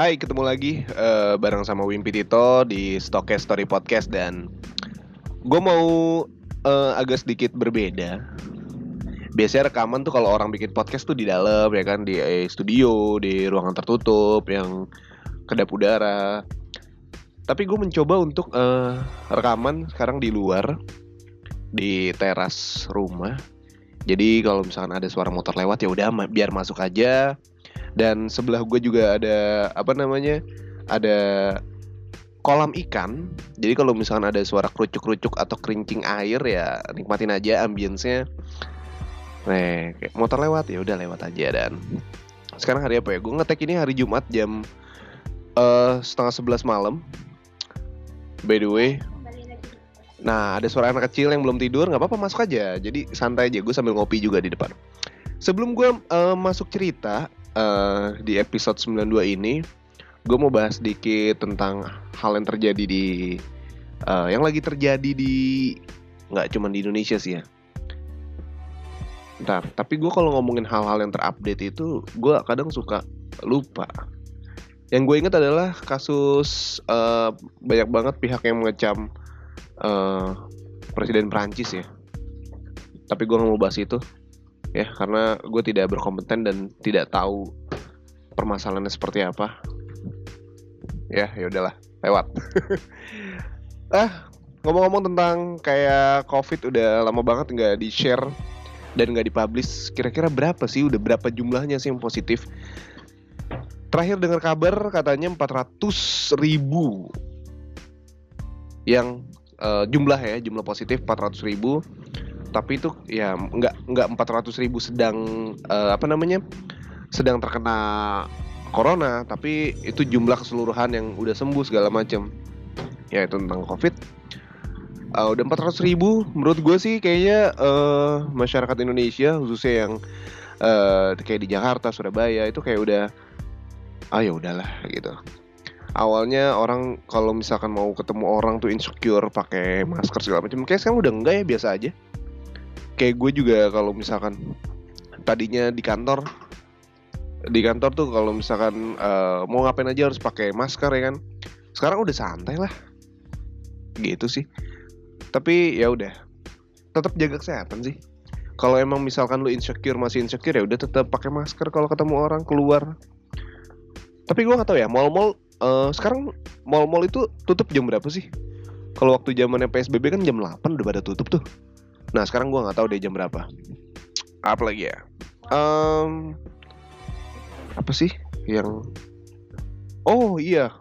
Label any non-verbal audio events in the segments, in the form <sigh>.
Hai, ketemu lagi uh, bareng sama Wimpi Tito di Stokes Story Podcast dan gue mau uh, agak sedikit berbeda. Biasanya rekaman tuh kalau orang bikin podcast tuh di dalam ya kan di eh, studio, di ruangan tertutup yang kedap udara. Tapi gue mencoba untuk uh, rekaman sekarang di luar di teras rumah. Jadi kalau misalkan ada suara motor lewat ya udah biar masuk aja dan sebelah gue juga ada apa namanya ada kolam ikan jadi kalau misalkan ada suara kerucuk-kerucuk atau kerincing air ya nikmatin aja ambience-nya Nih, motor lewat ya udah lewat aja dan sekarang hari apa ya? Gue ngetek ini hari Jumat jam uh, setengah sebelas malam. By the way, nah ada suara anak kecil yang belum tidur, nggak apa-apa masuk aja. Jadi santai aja, gue sambil ngopi juga di depan. Sebelum gue uh, masuk cerita, uh, di episode 92 ini gue mau bahas sedikit tentang hal yang terjadi di uh, yang lagi terjadi di nggak cuma di Indonesia sih ya. Ntar, tapi gue kalau ngomongin hal-hal yang terupdate itu gue kadang suka lupa. Yang gue ingat adalah kasus uh, banyak banget pihak yang mengecam uh, Presiden Prancis ya. Tapi gue nggak mau bahas itu ya karena gue tidak berkompeten dan tidak tahu permasalahannya seperti apa. Ya ya udahlah lewat. <laughs> Ah ngomong-ngomong tentang kayak covid udah lama banget nggak di share dan nggak dipublish kira-kira berapa sih udah berapa jumlahnya sih yang positif? Terakhir dengar kabar katanya 400 ribu yang uh, jumlah ya jumlah positif 400 ribu tapi itu ya nggak nggak 400 ribu sedang uh, apa namanya sedang terkena corona. Tapi itu jumlah keseluruhan yang udah sembuh segala macam. Ya itu tentang covid. Uh, udah 400 ribu. Menurut gue sih kayaknya uh, masyarakat Indonesia khususnya yang uh, kayak di Jakarta Surabaya itu kayak udah ah ya udahlah gitu. Awalnya orang kalau misalkan mau ketemu orang tuh insecure pakai masker segala macam. Kayak sekarang udah enggak ya biasa aja kayak gue juga kalau misalkan tadinya di kantor di kantor tuh kalau misalkan uh, mau ngapain aja harus pakai masker ya kan? Sekarang udah santai lah. Gitu sih. Tapi ya udah tetap jaga kesehatan sih. Kalau emang misalkan lu insecure masih insecure ya udah tetap pakai masker kalau ketemu orang keluar. Tapi gue nggak tahu ya mall-mall uh, sekarang mall-mall itu tutup jam berapa sih? Kalau waktu zamannya psbb kan jam 8 udah pada tutup tuh Nah sekarang gue nggak tahu deh jam berapa. Apa lagi ya? Um, apa sih yang? Oh iya,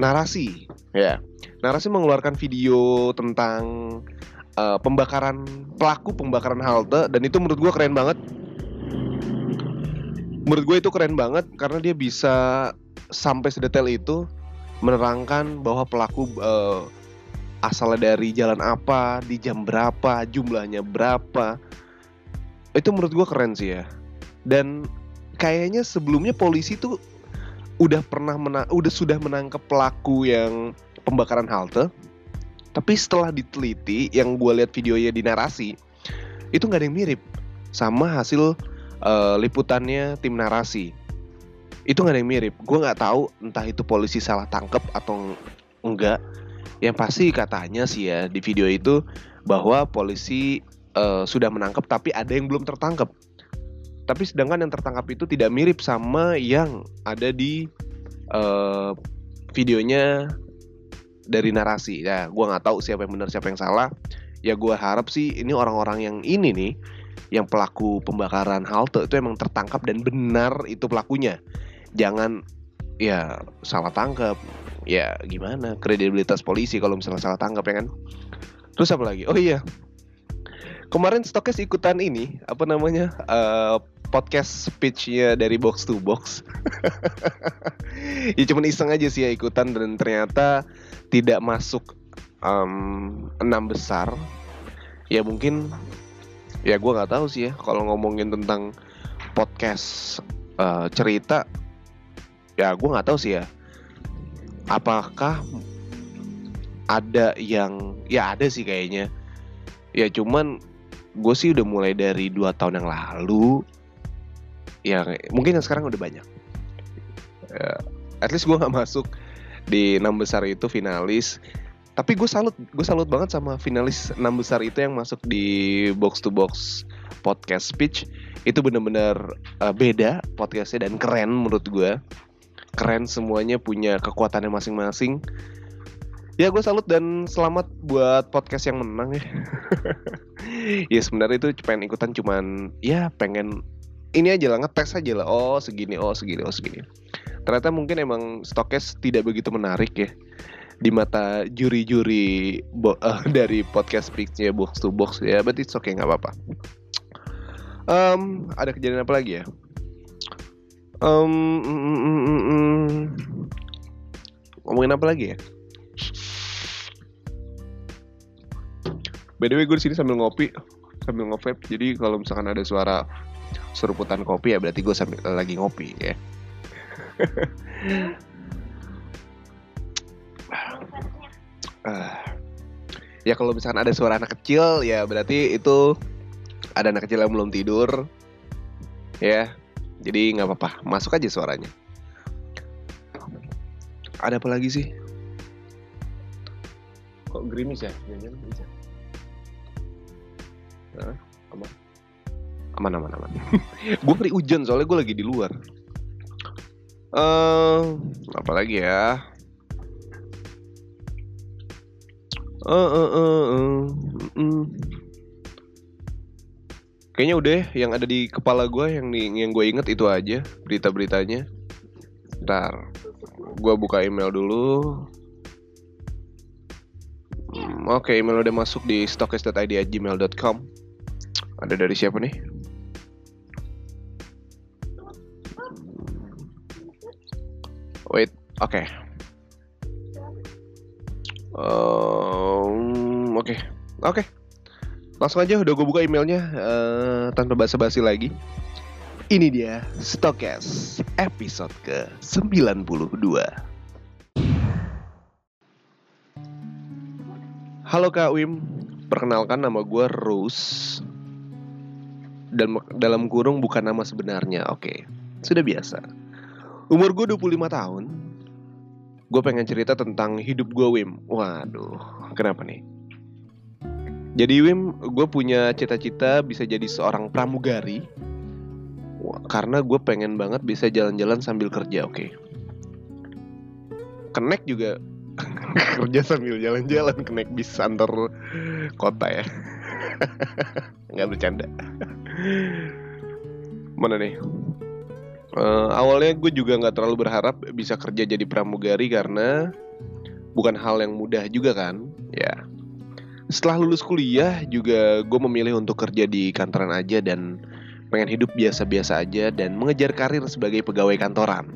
narasi. Ya, narasi mengeluarkan video tentang uh, pembakaran pelaku pembakaran halte dan itu menurut gue keren banget. Menurut gue itu keren banget karena dia bisa sampai sedetail itu menerangkan bahwa pelaku uh, asalnya dari jalan apa, di jam berapa, jumlahnya berapa. Itu menurut gue keren sih ya. Dan kayaknya sebelumnya polisi tuh udah pernah mena udah sudah menangkap pelaku yang pembakaran halte. Tapi setelah diteliti, yang gue lihat videonya di narasi, itu nggak ada yang mirip sama hasil uh, liputannya tim narasi. Itu nggak ada yang mirip. Gue nggak tahu entah itu polisi salah tangkap atau enggak yang pasti katanya sih ya di video itu bahwa polisi uh, sudah menangkap tapi ada yang belum tertangkap. Tapi sedangkan yang tertangkap itu tidak mirip sama yang ada di uh, videonya dari narasi. Ya, gue nggak tahu siapa yang benar siapa yang salah. Ya gue harap sih ini orang-orang yang ini nih, yang pelaku pembakaran halte itu emang tertangkap dan benar itu pelakunya. Jangan ya salah tangkap ya gimana? Kredibilitas polisi kalau misalnya salah tangkap ya kan? Terus apa lagi? Oh iya. Kemarin stokes ikutan ini apa namanya uh, podcast speechnya dari box to box. <laughs> Ya cuma iseng aja sih ya ikutan dan ternyata tidak masuk um, enam besar. Ya mungkin ya gue nggak tahu sih ya kalau ngomongin tentang podcast uh, cerita ya gue nggak tahu sih ya apakah ada yang ya ada sih kayaknya. Ya cuman gue sih udah mulai dari dua tahun yang lalu ya mungkin yang sekarang udah banyak. Ya, at least gue nggak masuk di enam besar itu finalis. Tapi gue salut gue salut banget sama finalis enam besar itu yang masuk di box to box podcast speech. Itu bener-bener uh, beda podcastnya dan keren menurut gue keren semuanya punya kekuatannya masing-masing. Ya gue salut dan selamat buat podcast yang menang ya. <laughs> Ya sebenarnya itu pengen ikutan cuman ya pengen ini aja lah ngetes aja lah. Oh segini oh segini oh segini. Ternyata mungkin emang stokes tidak begitu menarik ya. Di mata juri-juri uh, <laughs> dari podcast speaknya box to box ya berarti it's okay nggak apa-apa. Um, ada kejadian apa lagi ya um, mm, mm, mm, mm, ngomongin apa lagi ya By the way gue di sini sambil ngopi, sambil ngevape. Jadi kalau misalkan ada suara seruputan kopi ya berarti gue sambil lagi ngopi ya. <laughs> ya kalau misalkan ada suara anak kecil ya berarti itu ada anak kecil yang belum tidur ya jadi nggak apa-apa masuk aja suaranya. Ada apa lagi sih? Kok gerimis ya? Jangan bisa aman? Aman aman aman. <laughs> Gue ngeri hujan soalnya gue lagi di luar. Uh, apa lagi ya? Uh, uh, uh, uh, uh. Kayaknya udah yang ada di kepala gue yang di, yang gue inget itu aja berita beritanya ntar gue buka email dulu hmm, Oke, okay, email udah masuk di stokes.id@gmail.com. Ada dari siapa nih? Wait, oke. Okay. Um, oke, okay. oke. Okay. Langsung aja udah gue buka emailnya uh, tanpa basa-basi lagi. Ini dia Stokes episode ke 92. Halo Kak Wim, perkenalkan nama gue Rose dan dalam kurung bukan nama sebenarnya. Oke, sudah biasa. Umur gue 25 tahun. Gue pengen cerita tentang hidup gue Wim. Waduh, kenapa nih? Jadi Wim, gue punya cita-cita bisa jadi seorang pramugari. Karena gue pengen banget bisa jalan-jalan sambil kerja, oke. Okay. Kenek juga <laughs> kerja sambil jalan-jalan kenek bis antar kota ya. <laughs> nggak bercanda mana nih uh, awalnya gue juga nggak terlalu berharap bisa kerja jadi pramugari karena bukan hal yang mudah juga kan ya setelah lulus kuliah juga gue memilih untuk kerja di kantoran aja dan pengen hidup biasa-biasa aja dan mengejar karir sebagai pegawai kantoran.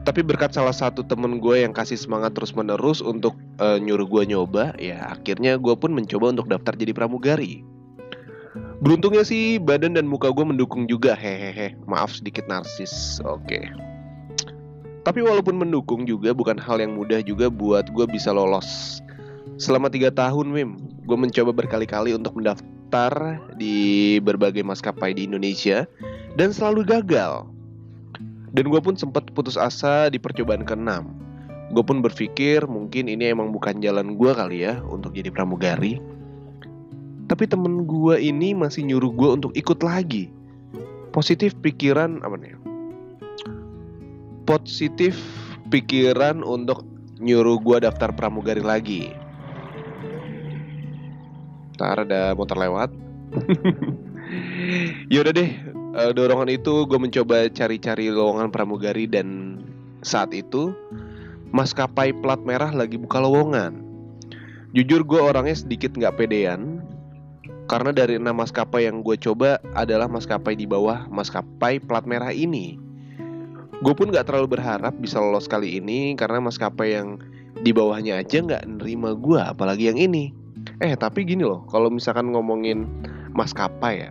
Tapi berkat salah satu temen gue yang kasih semangat terus menerus untuk uh, nyuruh gue nyoba ya akhirnya gue pun mencoba untuk daftar jadi pramugari. Beruntungnya sih badan dan muka gue mendukung juga. Hehehe maaf sedikit narsis. Oke. Okay. tapi walaupun mendukung juga bukan hal yang mudah juga buat gue bisa lolos selama tiga tahun Wim gue mencoba berkali-kali untuk mendaftar di berbagai maskapai di Indonesia dan selalu gagal. Dan gue pun sempat putus asa di percobaan ke-6 Gue pun berpikir mungkin ini emang bukan jalan gue kali ya untuk jadi pramugari. Tapi temen gue ini masih nyuruh gue untuk ikut lagi. Positif pikiran apa nih? Positif pikiran untuk nyuruh gue daftar pramugari lagi Ntar ada motor lewat <laughs> Yaudah deh uh, dorongan itu gue mencoba cari-cari lowongan pramugari dan saat itu maskapai plat merah lagi buka lowongan. Jujur gue orangnya sedikit nggak pedean karena dari enam maskapai yang gue coba adalah maskapai di bawah maskapai plat merah ini. Gue pun nggak terlalu berharap bisa lolos kali ini karena maskapai yang di bawahnya aja nggak nerima gue, apalagi yang ini. Eh tapi gini loh, kalau misalkan ngomongin maskapai ya,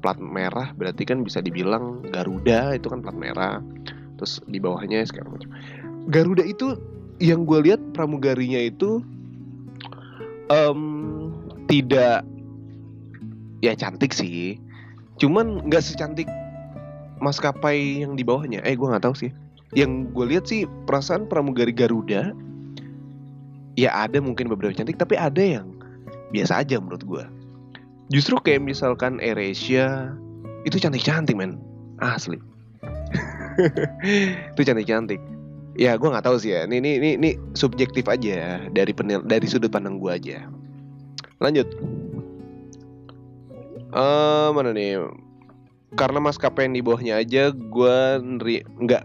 plat merah berarti kan bisa dibilang Garuda itu kan plat merah. Terus di bawahnya segala macam. Garuda itu yang gue lihat pramugarinya itu um, tidak ya cantik sih. Cuman nggak secantik maskapai yang di bawahnya. Eh gue nggak tahu sih. Yang gue lihat sih perasaan pramugari Garuda ya ada mungkin beberapa cantik tapi ada yang biasa aja menurut gue justru kayak misalkan AirAsia itu cantik-cantik men. Asli. <laughs> Itu cantik-cantik. Ya gue nggak tahu sih ya. Ini ini ini, ini subjektif aja dari penil dari sudut pandang gue aja. Lanjut. Uh, mana nih? Karena maskapai yang di bawahnya aja gue neri nggak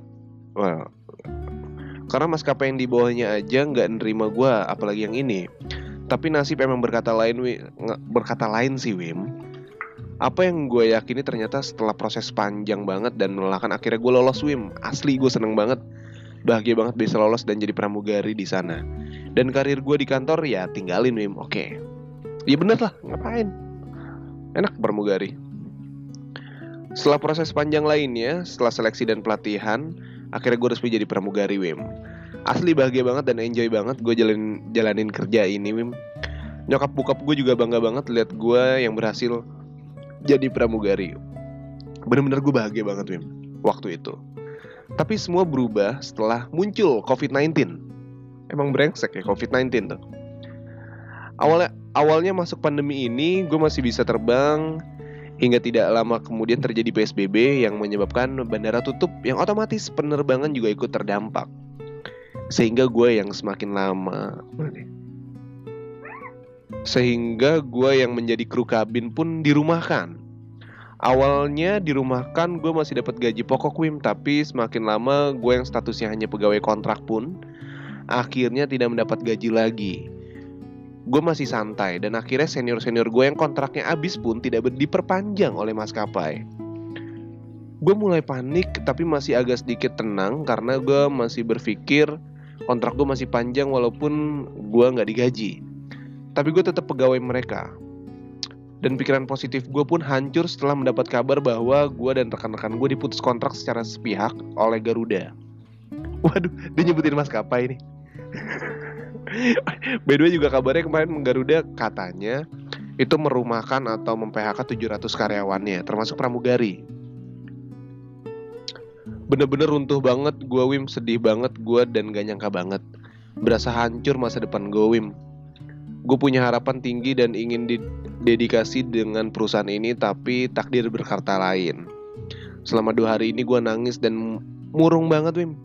well, karena maskapai yang di bawahnya aja nggak nerima gue apalagi yang ini tapi nasib emang berkata lain wi. Berkata lain sih Wim. Apa yang gue yakini ternyata setelah proses panjang banget dan melelahkan akhirnya gue lolos Wim. Asli gue seneng banget. Bahagia banget bisa lolos dan jadi pramugari di sana. Dan karir gue di kantor ya tinggalin Wim. Oke. Okay. ya bener lah ngapain? Enak pramugari. Setelah proses panjang lainnya setelah seleksi dan pelatihan akhirnya gue resmi jadi pramugari Wim asli bahagia banget dan enjoy banget gue jalan jalanin kerja ini Wim. Nyokap bokap gue juga bangga banget lihat gue yang berhasil jadi pramugari. Bener-bener gue bahagia banget Wim waktu itu. Tapi semua berubah setelah muncul COVID-19 emang brengsek ya COVID-19 tuh. Awalnya awalnya masuk pandemi ini gue masih bisa terbang hingga tidak lama kemudian terjadi PSBB yang menyebabkan bandara tutup yang otomatis penerbangan juga ikut terdampak sehingga gue yang semakin lama. Sehingga gue yang menjadi kru kabin pun dirumahkan. Awalnya dirumahkan gue masih dapat gaji pokok Wim. Tapi semakin lama gue yang statusnya hanya pegawai kontrak pun akhirnya tidak mendapat gaji lagi. Gue masih santai dan akhirnya senior senior gue yang kontraknya habis pun tidak diperpanjang oleh maskapai. Gue mulai panik tapi masih agak sedikit tenang karena gue masih berpikir kontrak gue masih panjang walaupun gue nggak digaji. Tapi gue tetap pegawai mereka. Dan pikiran positif gue pun hancur setelah mendapat kabar bahwa gue dan rekan-rekan gue diputus kontrak secara sepihak oleh Garuda. Waduh dia nyebutin maskapai nih. <laughs> By the way juga kabarnya kemarin Garuda katanya itu merumahkan atau mem-PHK 700 karyawannya termasuk pramugari bener-bener runtuh banget. Gue Wim sedih banget. Gue dan gak nyangka banget. Berasa hancur masa depan gue Wim. Gue punya harapan tinggi dan ingin didedikasi dengan perusahaan ini tapi takdir berkata lain. Selama dua hari ini gue nangis dan murung banget Wim.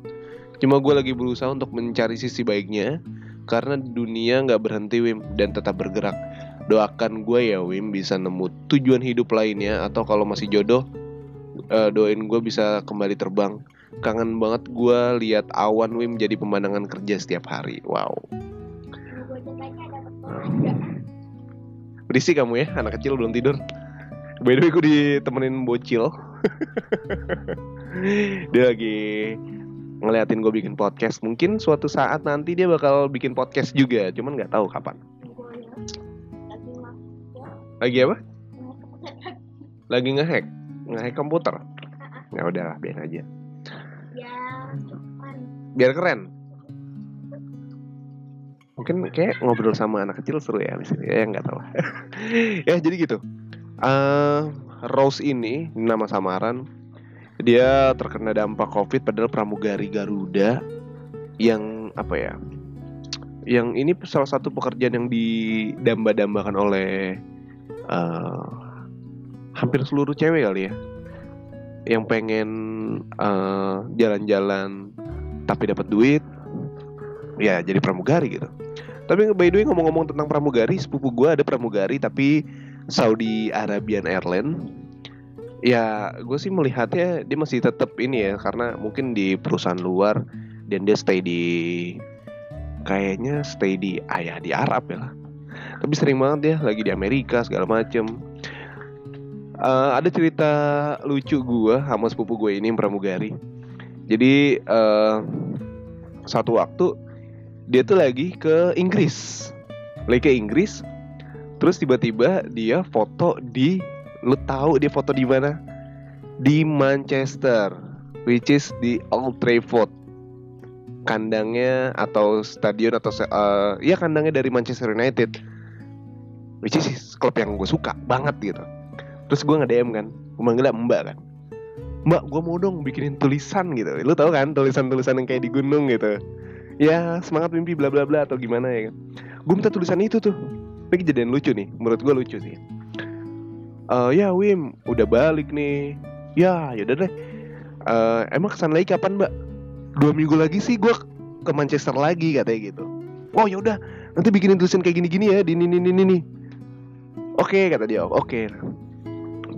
Cuma gue lagi berusaha untuk mencari sisi baiknya karena dunia nggak berhenti Wim dan tetap bergerak. Doakan gue ya Wim bisa nemu tujuan hidup lainnya atau kalau masih jodoh uh, doain gue bisa kembali terbang. Kangen banget gue lihat awan Wim jadi pemandangan kerja setiap hari. Wow. Berisik kamu ya anak kecil belum tidur. By the way gue ditemenin bocil. <laughs> Dia lagi ngeliatin gue bikin podcast. Mungkin suatu saat nanti dia bakal bikin podcast juga. Cuman nggak tahu kapan. Lagi apa? Lagi ngehack ngehack komputer. Ya udahlah biar aja. Biar keren. Mungkin kayak ngobrol sama anak kecil seru ya misalnya ya nggak tahu. <laughs> Ya jadi gitu. Uh, Rose ini nama samaran. Dia terkena dampak covid padahal pramugari Garuda yang apa ya yang ini salah satu pekerjaan yang didamba-dambakan oleh uh, hampir seluruh cewek kali ya yang pengen eh, jalan-jalan tapi dapat duit ya jadi pramugari gitu. Tapi by the way ngomong-ngomong tentang pramugari sepupu gue ada pramugari tapi Saudi Arabian Airlines. Ya gue sih melihatnya dia masih tetap ini ya karena mungkin di perusahaan luar dan dia stay di kayaknya stay di ayah di Arab ya lah. Tapi sering banget dia lagi di Amerika segala macem uh, ada cerita lucu gue sama sepupu gue ini pramugari. Jadi uh, satu waktu dia tuh lagi ke Inggris, lagi ke Inggris. Terus tiba-tiba dia foto di, lu tahu dia foto di mana? Di Manchester, which is di Old Trafford kandangnya atau stadion atau uh, ya kandangnya dari Manchester United which is klub yang gue suka banget gitu terus gue nge-DM kan gue manggilnya mbak kan. Mbak gue mau dong bikinin tulisan gitu. Lu tau kan tulisan-tulisan yang kayak di gunung gitu. Ya semangat mimpi bla bla bla atau gimana ya gue minta tulisan itu tuh. Ini kejadian lucu nih menurut gue lucu sih. Uh, ya Wim udah balik nih. Ya yaudah deh. Uh, emang kesan lagi kapan mbak? Dua minggu lagi sih gue ke Manchester lagi katanya gitu. Oh yaudah nanti bikinin tulisan kayak gini-gini ya di ini ini ini oke kata dia. Oke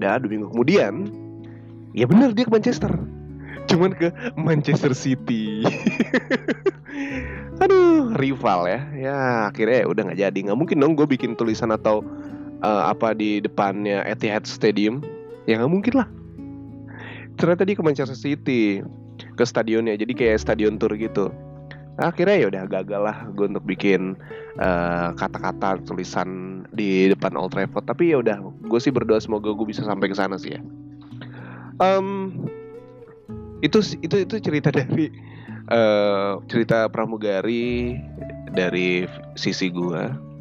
udah dua minggu kemudian ya benar dia ke Manchester. Cuman ke Manchester City. <laughs> Aduh rival ya. Ya akhirnya udah nggak jadi. Nggak mungkin dong gue bikin tulisan atau uh, apa di depannya Etihad Stadium. Ya nggak mungkin lah. Ternyata dia ke Manchester City ke stadionnya. Jadi kayak stadion tour gitu. Akhirnya ya udah gagal lah gue untuk bikin eh, kata-kata tulisan di depan Old Trafford. Tapi ya udah gue sih berdoa semoga gue bisa sampai ke sana sih ya. Um, itu itu itu cerita <laughs> dari uh, cerita pramugari dari sisi gue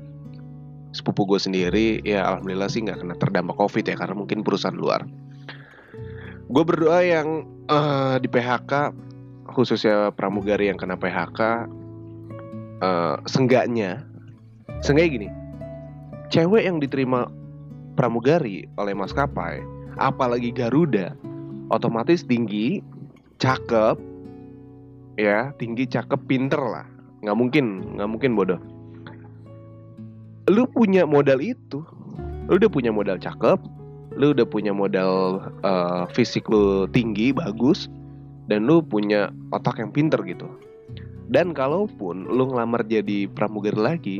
sepupu gue sendiri ya alhamdulillah sih nggak kena terdampak covid ya karena mungkin perusahaan luar. Gue berdoa yang uh, di PHK khususnya pramugari yang kena PHK eh, senggaknya. Senggaknya gini cewek yang diterima pramugari oleh maskapai apalagi Garuda otomatis tinggi cakep ya tinggi cakep pinter lah. Nggak mungkin nggak mungkin bodoh. Lu punya modal itu. Lu udah punya modal cakep lu udah punya modal uh, fisik lu tinggi bagus dan lu punya otak yang pinter gitu dan kalaupun lu ngelamar jadi pramugari lagi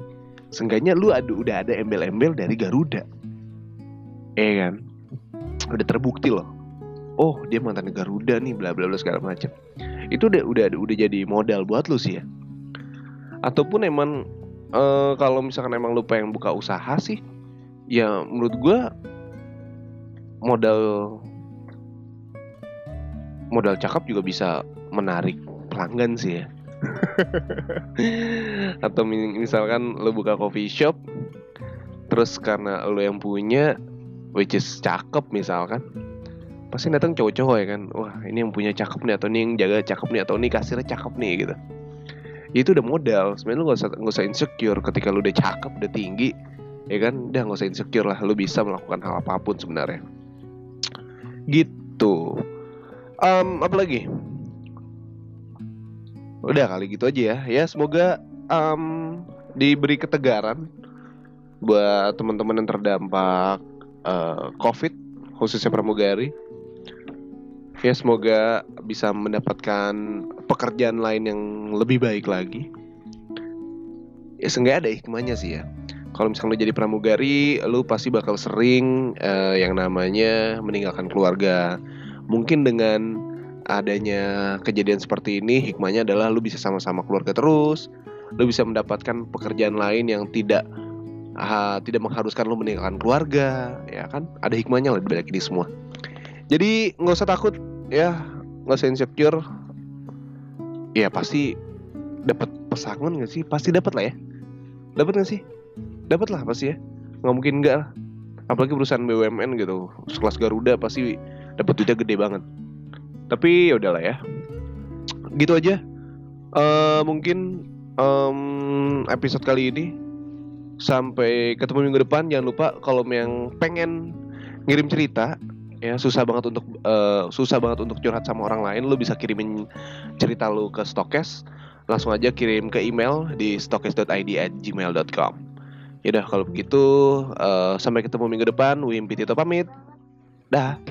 seenggaknya lu ada udah ada embel-embel dari Garuda. Eh kan? Udah terbukti loh. Oh dia mantan Garuda nih bla bla bla segala macam itu udah udah udah jadi modal buat lu sih ya. Ataupun emang uh, kalau misalkan emang lu pengen buka usaha sih ya menurut gua modal modal cakep juga bisa menarik pelanggan sih ya. <laughs> Atau misalkan lo buka coffee shop terus karena lo yang punya which is cakep misalkan pasti datang cowok-cowok ya kan wah ini yang punya cakep nih atau ini yang jaga cakep nih atau ini kasirnya cakep nih gitu. Itu udah modal sebenarnya lu gak usah gak usah insecure ketika lu udah cakep udah tinggi ya kan? Udah gak usah insecure lah lu bisa melakukan hal apa pun sebenarnya. Gitu. Um, apa lagi udah kali gitu aja ya. Ya semoga um, diberi ketegaran buat teman-teman yang terdampak uh, covid khususnya pramugari. Ya semoga bisa mendapatkan pekerjaan lain yang lebih baik lagi. Ya seenggaknya ada hikmahnya sih ya. Kalau misalnya lo jadi pramugari lo pasti bakal sering uh, yang namanya meninggalkan keluarga. Mungkin dengan adanya kejadian seperti ini hikmahnya adalah lo bisa sama-sama keluarga terus lo bisa mendapatkan pekerjaan lain yang tidak uh, tidak mengharuskan lo meninggalkan keluarga ya kan? Ada hikmahnya lah di balik ini semua. Jadi nggak usah takut ya. Nggak usah insecure. Ya pasti dapat pesangon gak sih? Pasti dapat lah ya. Dapat gak sih? Dapat lah pasti ya. Nggak mungkin enggak lah. Apalagi perusahaan BUMN gitu. Sekelas Garuda pasti dapat duitnya gede banget tapi ya udahlah ya gitu aja uh, mungkin um, episode kali ini sampai ketemu minggu depan jangan lupa kalau yang pengen ngirim cerita ya susah banget untuk uh, susah banget untuk curhat sama orang lain lu bisa kirimin cerita lu ke Stokes langsung aja kirim ke email di stokes.id at gmail.com Yaudah kalau begitu uh, sampai ketemu minggu depan. Wim Pitito pamit. Dah.